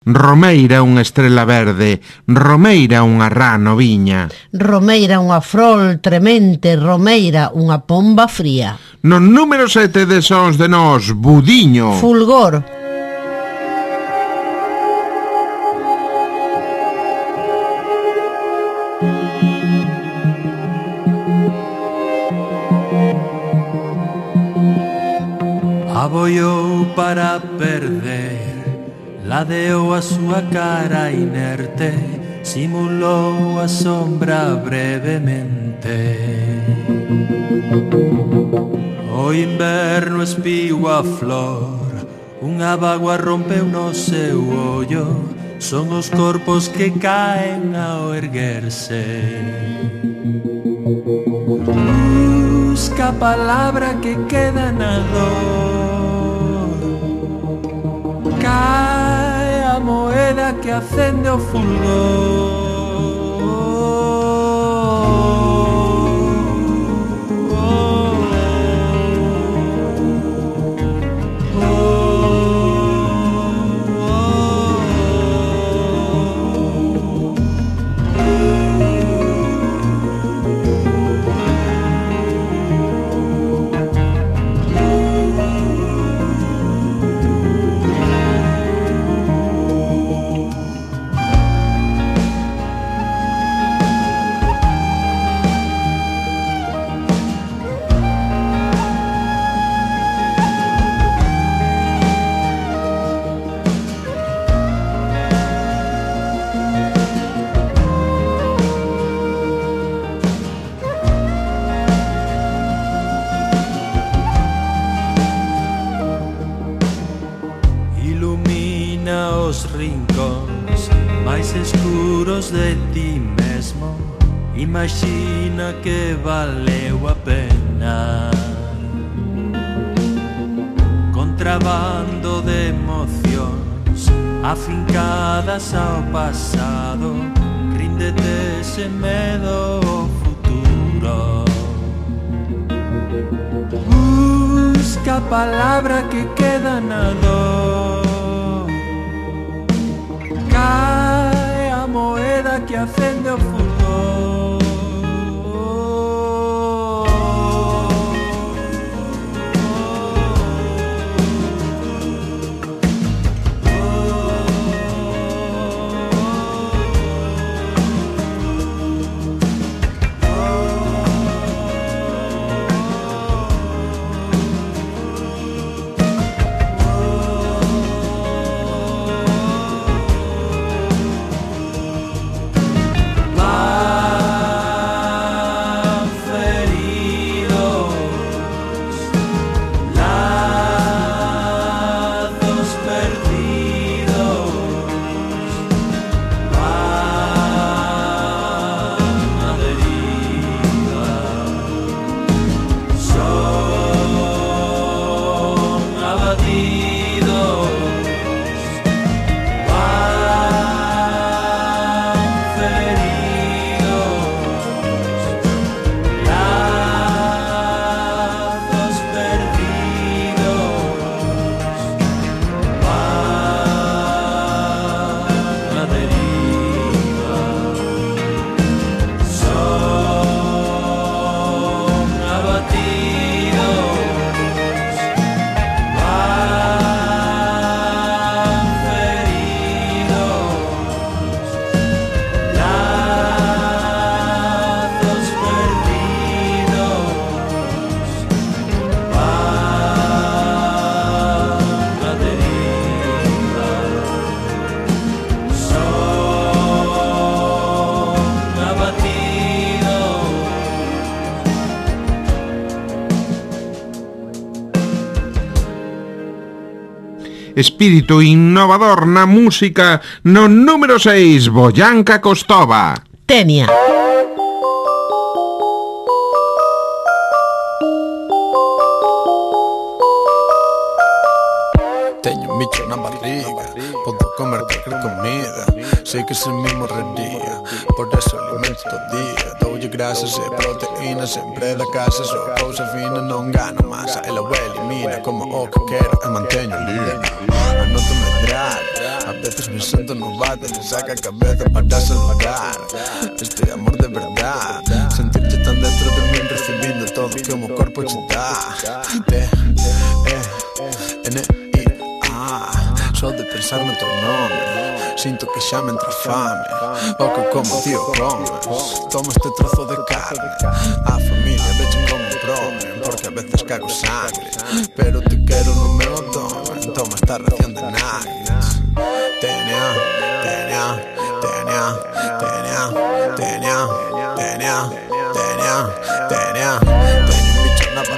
Romeira unha estrela verde, Romeira unha rá noviña. Romeira unha frol tremente, Romeira unha pomba fría. No número 7 de Sons de Nós, Budiño. Fulgor. Aboiou para perder Ladeou a súa cara inerte Simulou a sombra brevemente. O inverno espiu a flor Unha bagua rompeu no seu ollo Son os corpos que caen ao erguerse. Busca palabra que queda na dor moeda que acende o fulgor. palabra que queda nada. Cae a moeda que acende o futuro. Espírito innovador na música no número 6, Boyanca Costova. Tenia. Teño micho na barriga, podo comer cualquier comida Sei que se redía, por eso alimento día Doulle grasas e proteínas, sempre da casa Só cousa fina, non gano masa Ela o elimina como o que quero e manteño limpio Anoto medrar A veces me siento novato, me saca cabeza para saludar. Este amor de verdad Sentirte tan dentro de mí recibiendo todo que o corpo te dá T, E, N, I, A. Só de pensar no teu nome Siento que ya me entra fame, poco como tío comes. Toma este trozo de carne, a familia vechen como promen, porque a veces cago sangre. Pero te quiero, no me lo toma esta ración de nuggets. Tenía, tenía, tenía, tenía, tenía, tenía, tenía, tenía, tenía,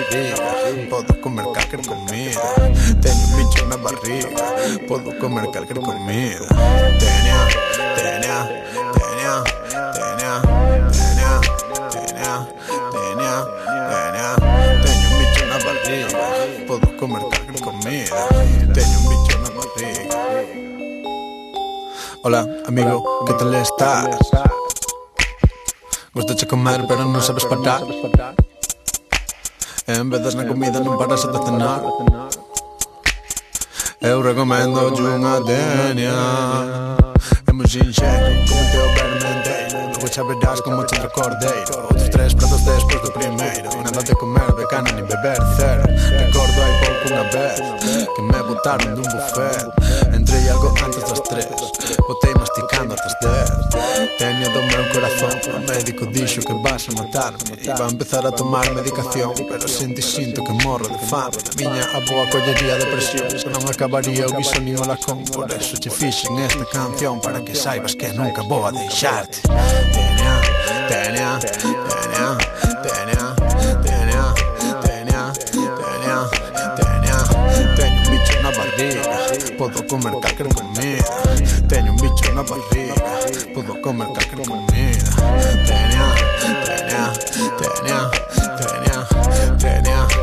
tenía, puedo comer cualquier comida. Tenía, tenía, tenía, tenía, tenía, tenía, tenía, tenía, tenía un bicho en la barriga, puedo comer cualquier comida. Tenía un bicho en la barriga. Hola, amigo, ¿qué tal estás? Gusta de comer, pero no sabes parar. En vez de la comida, no paras de cenar. Eu recomendo de uma denia. É muito sincero, como teu bem menteiro Vou a verdade como te recordei Outros três pratos depois do primeiro. Nada de comer, de cana nem beber, zero. Recordo aí pouco na vez Que me botaram de um buffet e algo antes das tres Botei masticando atas dez Teño do meu corazón O médico dixo que vas a matarme Iba a empezar a tomar medicación Pero senti sinto que morro de fame. Miña aboa collería depresión Non acabaría o guiso nin o lacón Por eso che fixen esta canción Para que saibas que nunca vou a deixarte Tenea, tenea, tenea, tenea Puedo comer cualquier comida. Tenía un bicho en la barriga. Puedo comer cualquier comida. Tenía, tenía, tenía, tenía, tenía, tenía.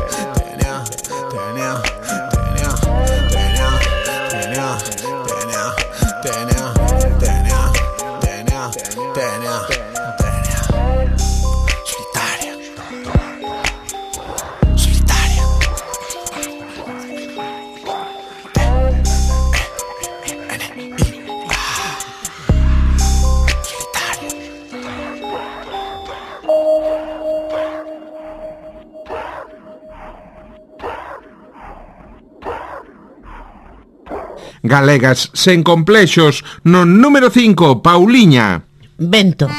Galegas sen complexos no número 5, Pauliña. Vento.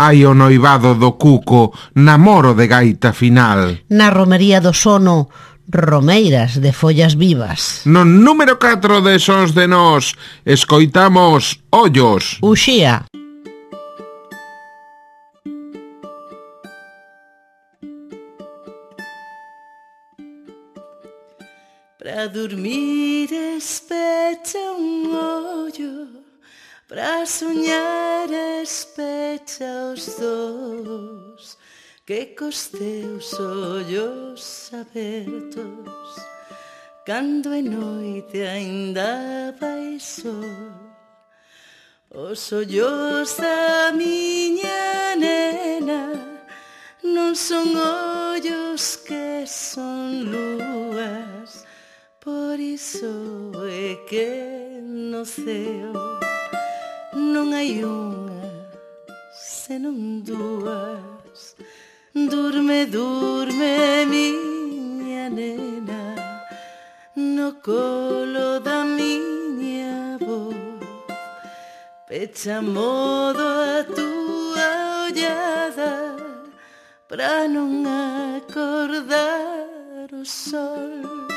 hai o noivado do Cuco, namoro de gaita final. Na romería do sono, Romeiras de follas vivas. No número 4 de Sons de Nós, escoitamos Ollos. Uxía. Para dormir especha un ollo para soñar especha os dos que cos teus ollos abertos cando é noite ainda vai sol. Os ollos da miña nena non son ollos que son lúas por iso é que no ceo non hai unha, senón dúas. Durme, durme, miña nena, no colo da miña voz. Pecha modo a túa ollada, pra non acordar o sol.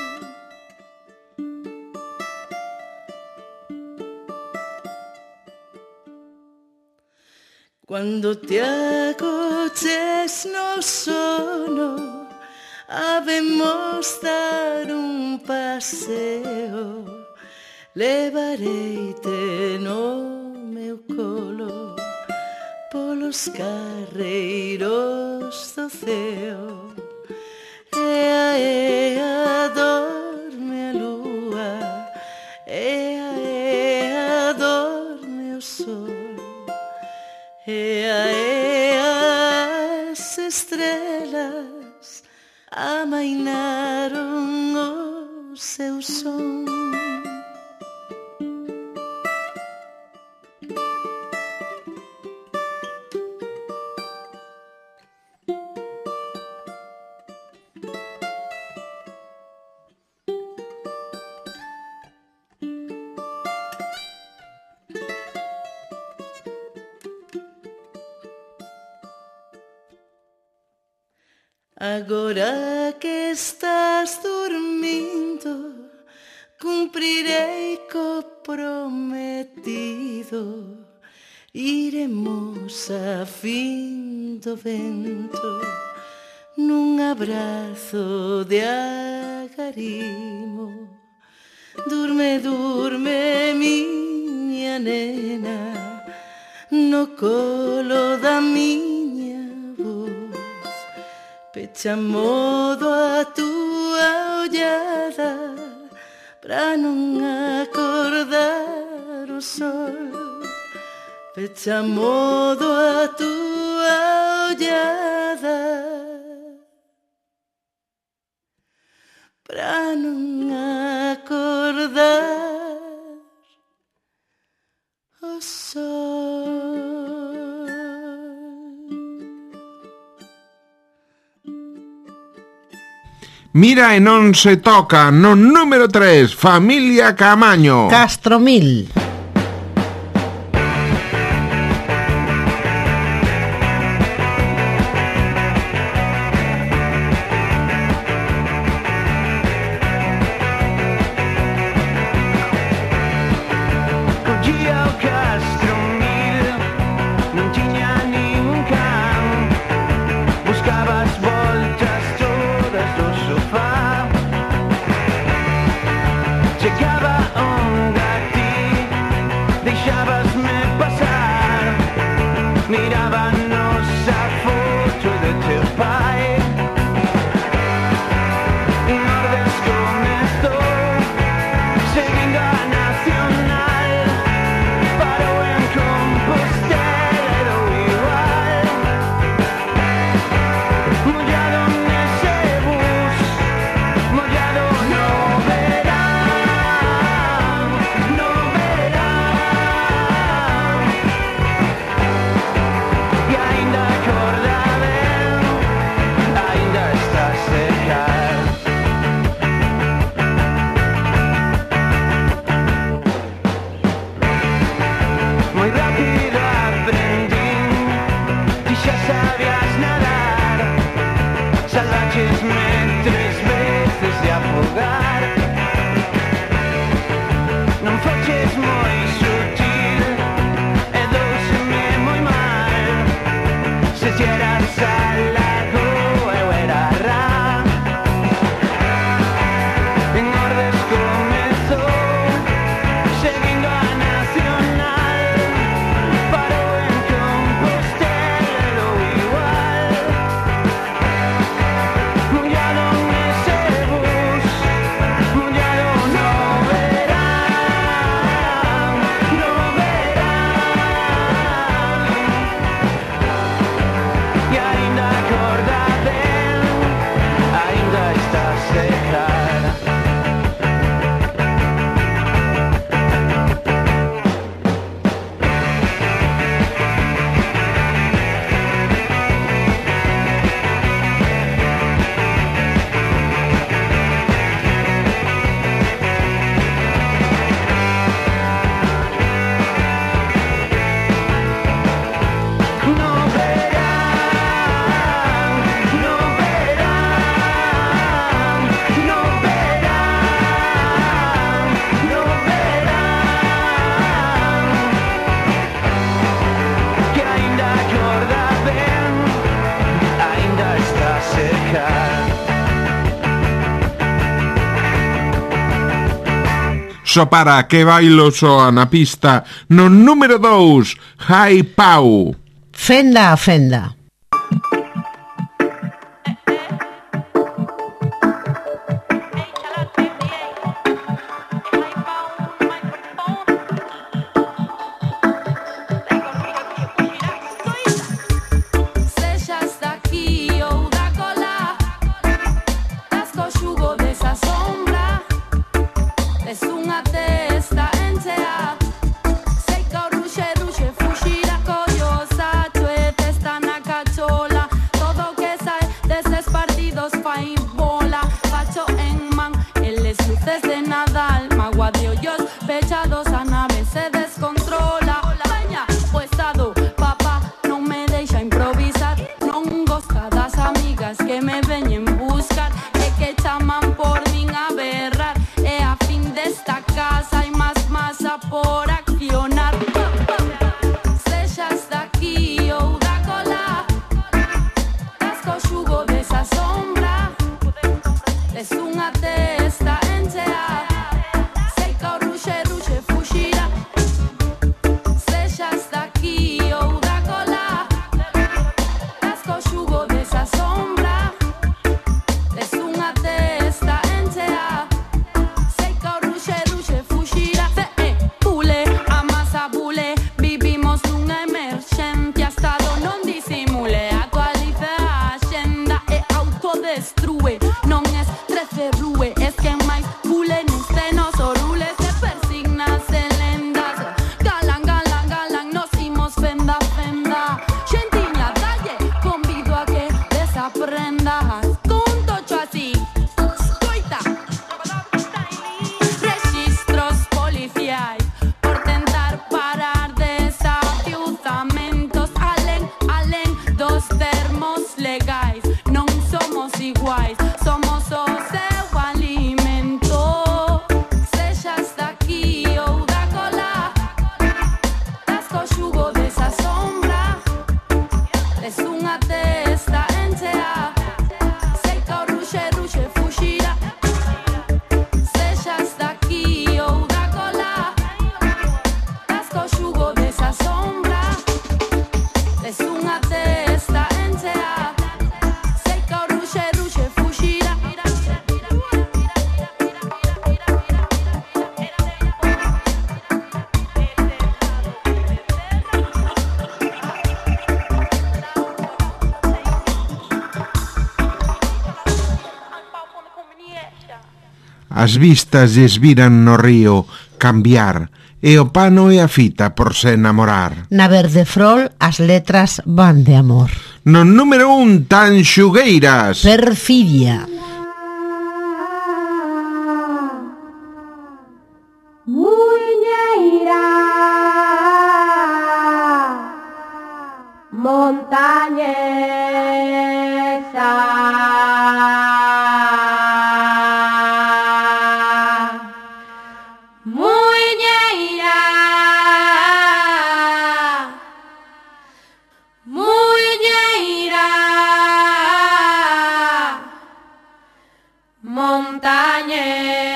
Quando te acoches no sono, habemos dar un paseo, levareite no meu colo polos carreiros do ceo. Ea, ea, do reinaram o seu som. Agora que estás dormindo Cumprirei co prometido. Iremos a fin do vento Nun abrazo de agarimo. Durme, durme, miña nena No colo da miña Pecha modo a túa ollada Pra non acordar o sol. Pecha modo a túa ollada Pra non acordar o sol Mira e non se toca no número 3, Familia Camaño. Castromil. só para que bailo soa na pista no número 2, Hai Pau. Fenda a fenda. As vistas lles viran no río cambiar e o pano e a fita por se enamorar. Na verde frol as letras van de amor. No número un tan xugueiras. Perfidia. montañe